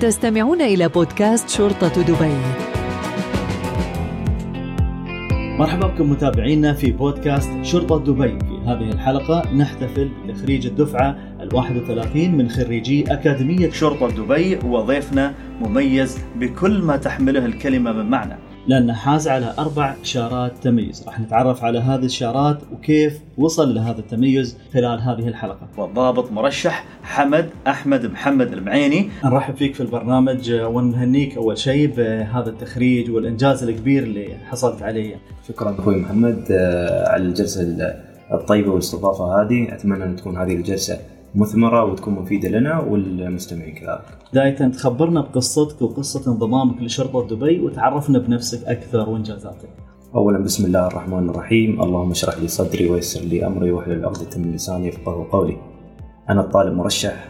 تستمعون إلى بودكاست شرطة دبي. مرحبا بكم متابعينا في بودكاست شرطة دبي. في هذه الحلقة نحتفل بتخريج الدفعة الواحد وثلاثين من خريجي أكاديمية شرطة دبي وضيفنا مميز بكل ما تحمله الكلمة من معنى لأنه حاز على أربع شارات تميز. راح نتعرف على هذه الشارات وكيف وصل لهذا التميز خلال هذه الحلقة. والضابط مرشح حمد أحمد محمد المعيني. نرحب فيك في البرنامج ونهنيك أول شيء بهذا التخريج والإنجاز الكبير اللي حصلت عليه. شكرا أخوي محمد آه، على الجلسة الطيبة والاستضافة هذه. أتمنى أن تكون هذه الجلسة مثمرة وتكون مفيدة لنا والمستمعين كذلك. بداية تخبرنا بقصتك وقصة انضمامك لشرطة دبي وتعرفنا بنفسك أكثر وإنجازاتك. اولا بسم الله الرحمن الرحيم، اللهم اشرح لي صدري ويسر لي أمري واحلل عقدة من لساني يفقهوا قولي. أنا الطالب مرشح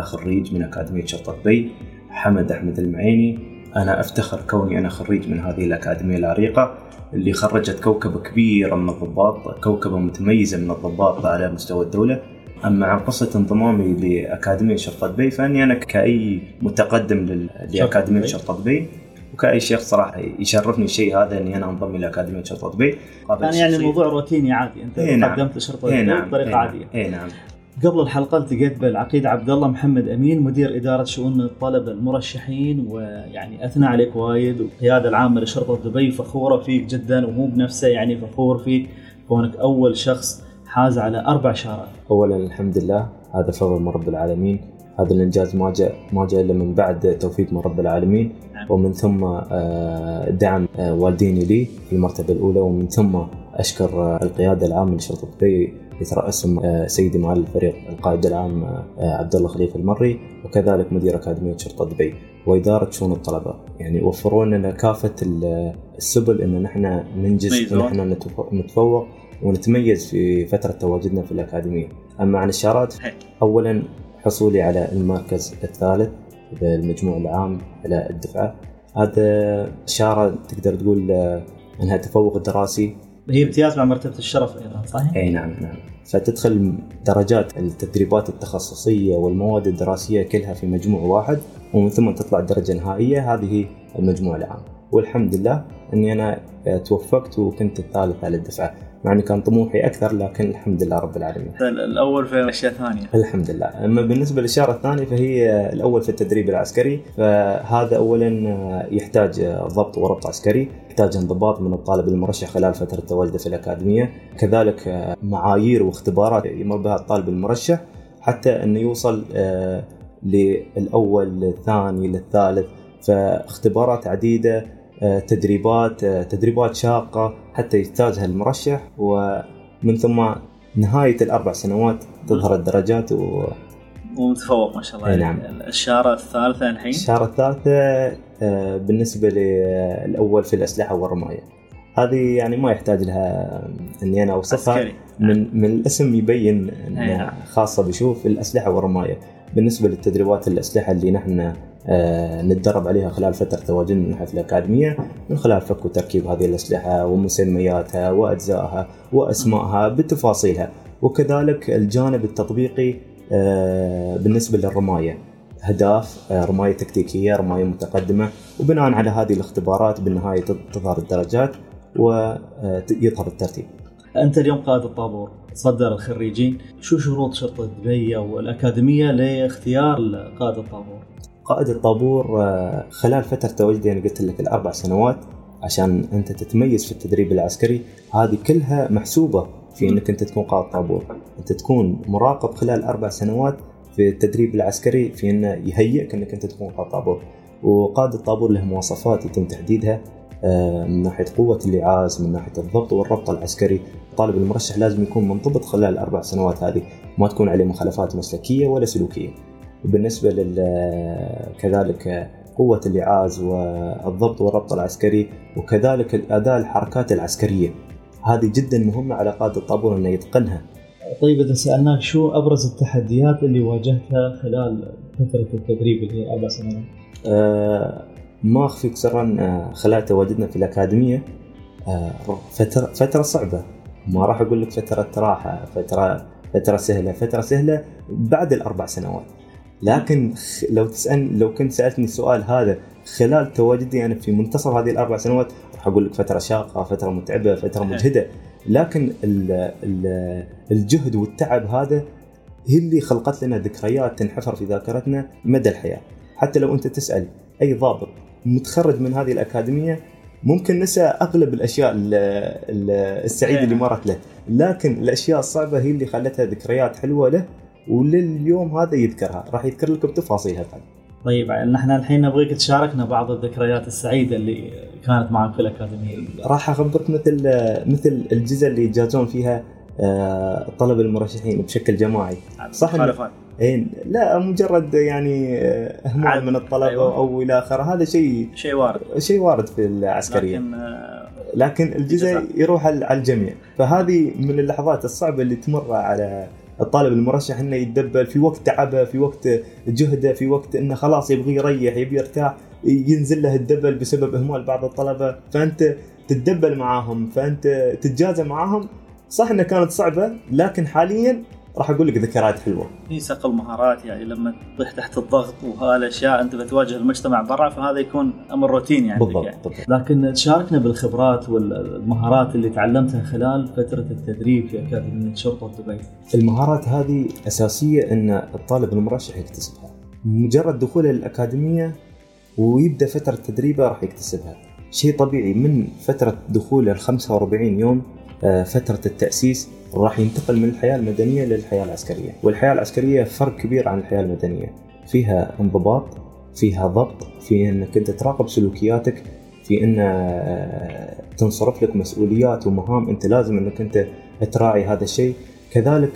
خريج من أكاديمية شرطة دبي حمد أحمد المعيني. أنا أفتخر كوني أنا خريج من هذه الأكاديمية العريقة اللي خرجت كوكبة كبيرة من الضباط، كوكبة متميزة من الضباط على مستوى الدولة. اما عن قصة انضمامي لأكاديمية شرطة دبي فإني أنا كأي متقدم لأكاديمية. شرطة دبي وكأي شيخ صراحة يشرفني الشيء هذا إني أنا أنضم إلى أكاديمية شرطة دبي كان يعني. الموضوع روتيني عادي أنت إيه نعم. قدمت إي دبي نعم بطريقة إيه نعم. عادية. إي نعم قبل الحلقة التقيت بالعقيد عبد الله محمد أمين مدير إدارة شؤون الطلبة المرشحين ويعني أثنى عليك وايد والقيادة العامة لشرطة دبي فخورة فيك جدا وهو بنفسه يعني فخور فيك كونك أول شخص حاز على أربع شارات. اولا الحمد لله هذا فضل من رب العالمين. هذا الإنجاز ما جاء ما جاء إلا من بعد توفيق من رب العالمين. نعم. ومن ثم آه، دعم آه، والديني لي في المرتبة الأولى. ومن ثم أشكر آه، القيادة العامه لشرطه دبي يترأسهم سيدي معالي الفريق القائد العام عبد الله خليفة المري وكذلك مدير أكاديمية شرطه دبي وإدارة شؤون الطلبة. يعني وفروا لنا كافة ال- السبل إن نحن ننجز. ونحن نتف- نتفوق. ونتميز في فترة تواجدنا في الأكاديمية. أما عن الشارات هي. اولا حصولي على المركز الثالث بالمجموع العام على الدفعة. هذا شاره تقدر تقول إنها تفوق دراسي هي امتياز مع مرتبة الشرف أيضا صحيح؟ إي نعم نعم. فتدخل درجات التدريبات التخصصية والمواد الدراسية كلها في مجموع واحد ومن ثم تطلع الدرجه النهائيه هذه المجموع العام. والحمد لله إني أنا آه، توفقت وكنت الثالث على الدفعة. مع ان كان طموحي أكثر لكن الحمد لله رب العالمين. الأول في أشياء ثانية. الحمد لله. أما بالنسبة للشاره الثانية فهي الأول في التدريب العسكري. فهذا اولا يحتاج ضبط وربط عسكري يحتاج انضباط من الطالب المرشح خلال فترة تواجده في الأكاديمية. كذلك معايير واختبارات يمر بها الطالب المرشح حتى أنه يوصل آه، للأول للثاني للثالث. فاختبارات عديدة تدريبات آه، تدريبات شاقة حتى يجتازها المرشح ومن ثم نهاية الأربع سنوات تظهر الدرجات ومتفوق ما شاء الله. نعم. الشارة الثالثة الحين؟ والشارة الثالثة آه، بالنسبة للأول في الأسلحة والرماية. هذه يعني ما يحتاج لها إني أنا أوصفها. عسكري من من الاسم يبين نعم. خاصة بشوف الأسلحة والرماية. بالنسبة للتدريبات الأسلحة اللي نحن آه، نتدرب عليها خلال فترة تواجدنا في الأكاديمية من خلال فك وتركيب هذه الأسلحة ومسمياتها وأجزائها وأسمائها بتفاصيلها. وكذلك الجانب التطبيقي آه، بالنسبة للرماية. اهداف آه، رماية تكتيكية رماية متقدمة وبناء على هذه الاختبارات بالنهاية تظهر الدرجات ويظهر الترتيب. أنت اليوم قائد الطابور تصدر الخريجين. شو شروط شرطة دبي أو الأكاديمية لاختيار قائد الطابور؟ قائد الطابور آه، خلال فترة تواجدي أنا قلت لك الأربع سنوات عشان أنت تتميز في التدريب العسكري هذه كلها محسوبة في أنك أنت تكون قائد طابور أنت تكون مراقب خلال أربع سنوات في التدريب العسكري في أنه يهيئك أنك أنت تكون قائد طابور وقائد الطابور له مواصفات يتم تحديدها آه، من ناحية قوة اللعاز من ناحية الضبط والربط العسكري. الطالب المرشح لازم يكون منضبط خلال الأربع سنوات هذه ما تكون عليه مخالفات مسلكية ولا سلوكية. وبالنسبة لل كذلك قوة اللعاز والضبط والربط العسكري وكذلك الأداء الحركات العسكرية. هذه جدا مهمة على قائد الطابور أنه يتقنها. طيب إذا سألناك شو أبرز التحديات اللي واجهتها خلال فترة التدريب اللي هي أربع سنوات؟ آه، ما أخفيك سرا آه، خلال تواجدنا في الأكاديمية آه، فترة فترة صعبة. ما راح أقول لك فترة راحة فترة فترة سهلة. فترة سهلة بعد الأربع سنوات. لكن لو تسال لو كنت سألتني السؤال هذا خلال تواجدي أنا في منتصف هذه الأربع سنوات راح أقول لك فترة شاقة، فترة متعبة، فترة مجهدة، لكن ال ال الجهد والتعب هذا هي اللي خلقت لنا ذكريات تنحفر في ذاكرتنا مدى الحياة، حتى لو أنت تسأل أي ضابط متخرج من هذه الأكاديمية ممكن نسى أغلب الأشياء السعيدة اللي مرت له، لكن الأشياء الصعبة هي اللي خلتها ذكريات حلوة له ولليوم هذا يذكرها، راح يذكر لك بتفاصيلها بعد. طيب نحن الحين نبغيك تشاركنا بعض الذكريات السعيدة اللي كانت معك في الأكاديمية. راح أخبرك مثل مثل الجزء اللي يجازون فيها الطلبه المرشحين بشكل جماعي. صح اي لا مجرد يعني اهمال من الطلبه أيوة. أو إلى آخره هذا شيء شيء وارد شيء وارد في العسكرية لكن لكن الجزء يروح على الجميع فهذه من اللحظات الصعبة اللي تمر على الطالب المرشح إنه يتدبل في وقت تعبه في وقت جهده في وقت إنه خلاص يبغى يريح يبي يرتاح ينزل له الدبل بسبب إهمال بعض الطلبة. فأنت تتدبل معاهم فأنت تتجازى معاهم. صح إنها كانت صعبة لكن حاليا راح أقول لك ذكريات حلوة. في صقل مهارات يعني لما تطيح تحت الضغط وهالأشياء أنت بتواجه المجتمع برا فهذا يكون أمر روتين يعني بالضبط, يعني. بالضبط. لكن تشاركنا بالخبرات والمهارات اللي تعلمتها خلال فترة التدريب في أكاديمية شرطة دبي. المهارات هذه أساسية إن الطالب المرشح يكتسبها. مجرد دخوله للأكاديمية ويبدأ فترة تدريبه راح يكتسبها. شيء طبيعي من فترة دخوله ال 45 يوم فترة التأسيس راح ينتقل من الحياة المدنية للحياة العسكرية، والحياة العسكرية فرق كبير عن الحياة المدنية، فيها انضباط، فيها ضبط، في إنك أنت تراقب سلوكياتك، في إن تنصرف لك مسؤوليات ومهام أنت لازم إنك أنت تراعي هذا الشيء، كذلك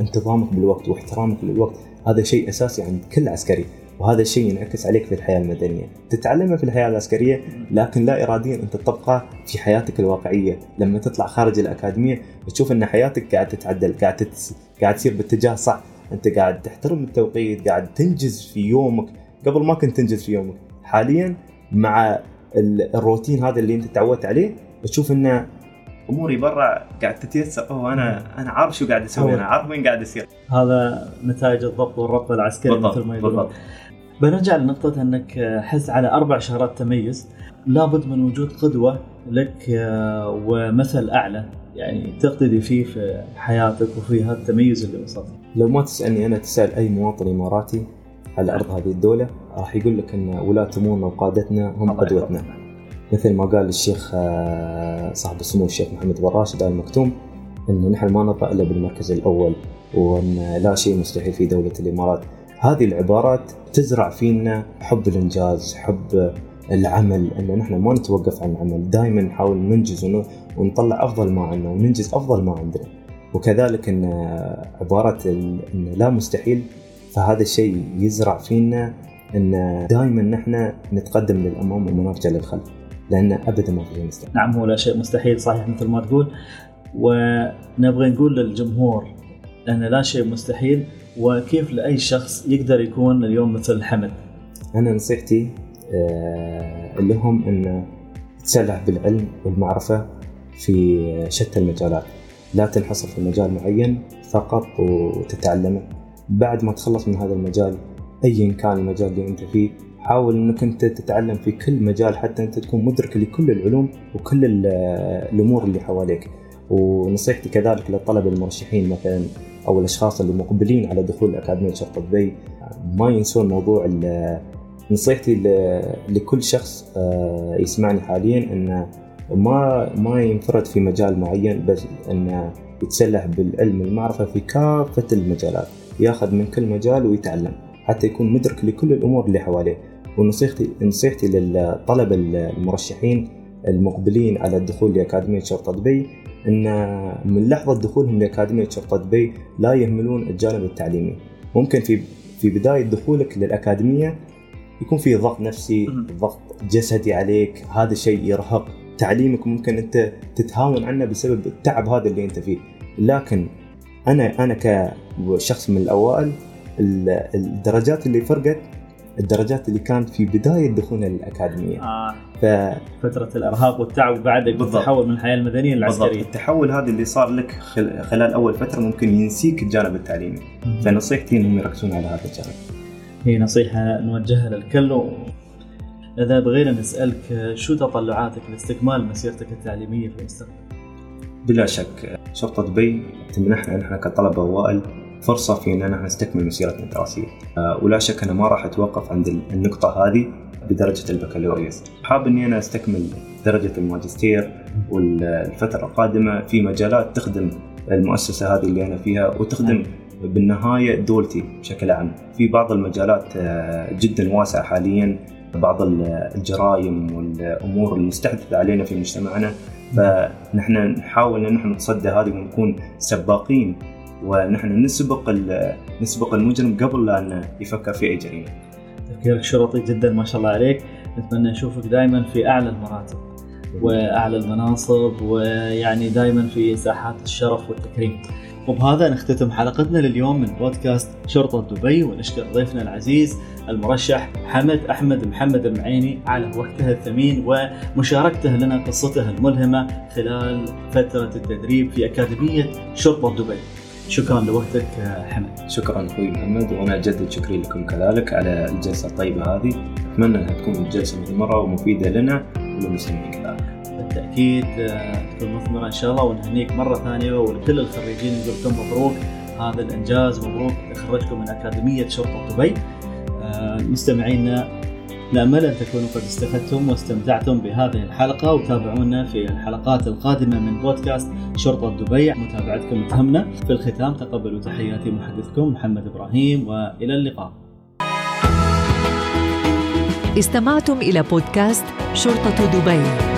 انتظامك بالوقت واحترامك للوقت، هذا شيء أساسي عند كل عسكري. وهذا الشيء ينعكس عليك في الحياة المدنية، تتعلمه في الحياة العسكرية لكن لا اراديا انت تطبقه في حياتك الواقعية، لما تطلع خارج الأكاديمية تشوف إن حياتك قاعد تتعدل، قاعد تتس... قاعد تصير باتجاه صح، أنت قاعد تحترم التوقيت، قاعد تنجز في يومك، قبل ما كنت تنجز في يومك، حاليا مع الروتين هذا اللي أنت تعودت عليه تشوف انه أموري برا قاعد تتيسر. أوه أنا أنا عارف شو قاعد أسوي أنا عارف وين قاعد يصير هذا نتائج الضبط والربط العسكري بالضبط مثل ما يقولون. بالضبط. بنرجع لنقطة أنك حس على أربع شهرات تميز. لابد من وجود قدوة لك ومثل أعلى يعني تقتدي فيه في حياتك وفي هذا التميز اللي وصلت. لو ما تسألني أنا تسأل أي مواطن إماراتي على أرض هذه الدولة راح يقول لك أن ولاة أمورنا وقادتنا هم قدوتنا. مثل ما قال الشيخ صاحب السمو الشيخ محمد بن راشد آل مكتوم أن نحن ما نطأ إلا بالمركز الأول وأن لا شيء مستحيل في دولة الإمارات. هذه العبارات تزرع فينا حب الإنجاز، حب العمل إن نحن ما نتوقف عن العمل، دائما نحاول ننجز ونطلع أفضل ما عندنا وننجز أفضل ما عندنا. وكذلك إن عبارة إن لا مستحيل فهذا الشيء يزرع فينا إن دائما نحن نتقدم للأمام وما نرجع للخلف. لأن ابدا ما في مستحيل. نعم هو لا شيء مستحيل صحيح مثل ما تقول ونبغى نقول للجمهور إن لا شيء مستحيل وكيف لأي شخص يقدر يكون اليوم مثل حمد؟ أنا نصيحتي اللي هم إن تسلح بالعلم والمعرفة في شتى المجالات. لا تنحصر في مجال معين فقط وتتعلمه. بعد ما تخلص من هذا المجال ايا كان المجال اللي أنت فيه حاول إنك أنت تتعلم في كل مجال حتى أنت تكون مدرك لكل العلوم وكل الأمور اللي حواليك. ونصيحتي كذلك للطلبة المرشحين مثلا أو الأشخاص اللي مقبلين على دخول اكاديميه شرطه دبي ما ينسون موضوع نصيحتي لكل شخص يسمعني حاليا إنه ما ما ينفرد في مجال معين بس إنه يتسلح بالعلم والمعرفة في كافة المجالات. ياخذ من كل مجال ويتعلم حتى يكون مدرك لكل الأمور اللي حواليه. ونصيحتي نصيحتي للطلبة المرشحين المقبلين على الدخول لأكاديمية شرطه دبي إن من لحظة دخولهم لأكاديمية شرطة دبي لا يهملون الجانب التعليمي. ممكن في في بداية دخولك للأكاديمية يكون في ضغط نفسي ضغط جسدي عليك هذا الشيء يرهق. تعليمك ممكن أنت تتهاون عنه بسبب التعب هذا اللي أنت فيه. لكن أنا أنا كشخص من الأوائل الدرجات اللي فرقت الدرجات اللي كانت في بداية دخولنا للاكاديميه آه ف فترة الارهاق والتعب بعدك بالضبط. التحول من الحياة المدنية بالضبط. للعسكريه التحول هذا اللي صار لك خل- خلال أول فترة ممكن ينسيك الجانب التعليمي. فنصيحتي إنهم يركزون على هذا الجانب. هي نصيحة نوجهها للكل. و... إذا بغينا نسألك شو تطلعاتك لاستكمال مسيرتك التعليمية في المستقبل؟ بلا شك شرطة دبي تمنحنا نحن كطلبة اوائل فرصة في نحن نستكمل مسيرتنا الدراسية. آه، ولا شك أنا ما راح أتوقف عند النقطة هذه بدرجة البكالوريوس. حاب إني أنا أستكمل درجة الماجستير والفترة القادمة في مجالات تخدم المؤسسة هذه اللي أنا فيها وتخدم بالنهاية دولتي بشكل عام. في بعض المجالات آه، جدا واسعه حاليا بعض الجرائم والأمور المستحدثة علينا في مجتمعنا. فنحن نحاول إن نحن نتصدى هذه ونكون سباقين ونحن نسبق نسبق المجرم قبل لا يفكر في أي جريمة. تفكيرك شرطي جدا ما شاء الله عليك نتمنى نشوفك دائما في أعلى المراتب وأعلى المناصب ويعني دائما في ساحات الشرف والتكريم. وبهذا نختتم حلقتنا لليوم من بودكاست شرطة دبي ونشكر ضيفنا العزيز المرشح حمد أحمد محمد المعيني على وقته الثمين ومشاركته لنا قصته الملهمة خلال فترة التدريب في أكاديمية شرطة دبي شكرا لوقتك يا حمد. شكرا أخوي محمد وأنا أجدد شكري لكم كذلك على الجلسة الطيبة هذه. أتمنى أنها تكون جلسة مثمرة ومفيدة لنا وللمسلمين كذلك. بالتأكيد آه، تكون مثمرة إن شاء الله ونهنيك مرة ثانية ولكل الخريجين نقول لكم مبروك هذا الإنجاز مبروك. تخرجكم من أكاديمية شرطة دبي. آه، مستمعينا نامل أن تكونوا قد استفدتم واستمتعتم بهذه الحلقة وتابعونا في الحلقات القادمة من بودكاست شرطة دبي. متابعتكم تهمنا في الختام تقبلوا تحياتي محدثكم محمد إبراهيم وإلى اللقاء. استمعتم إلى بودكاست شرطة دبي.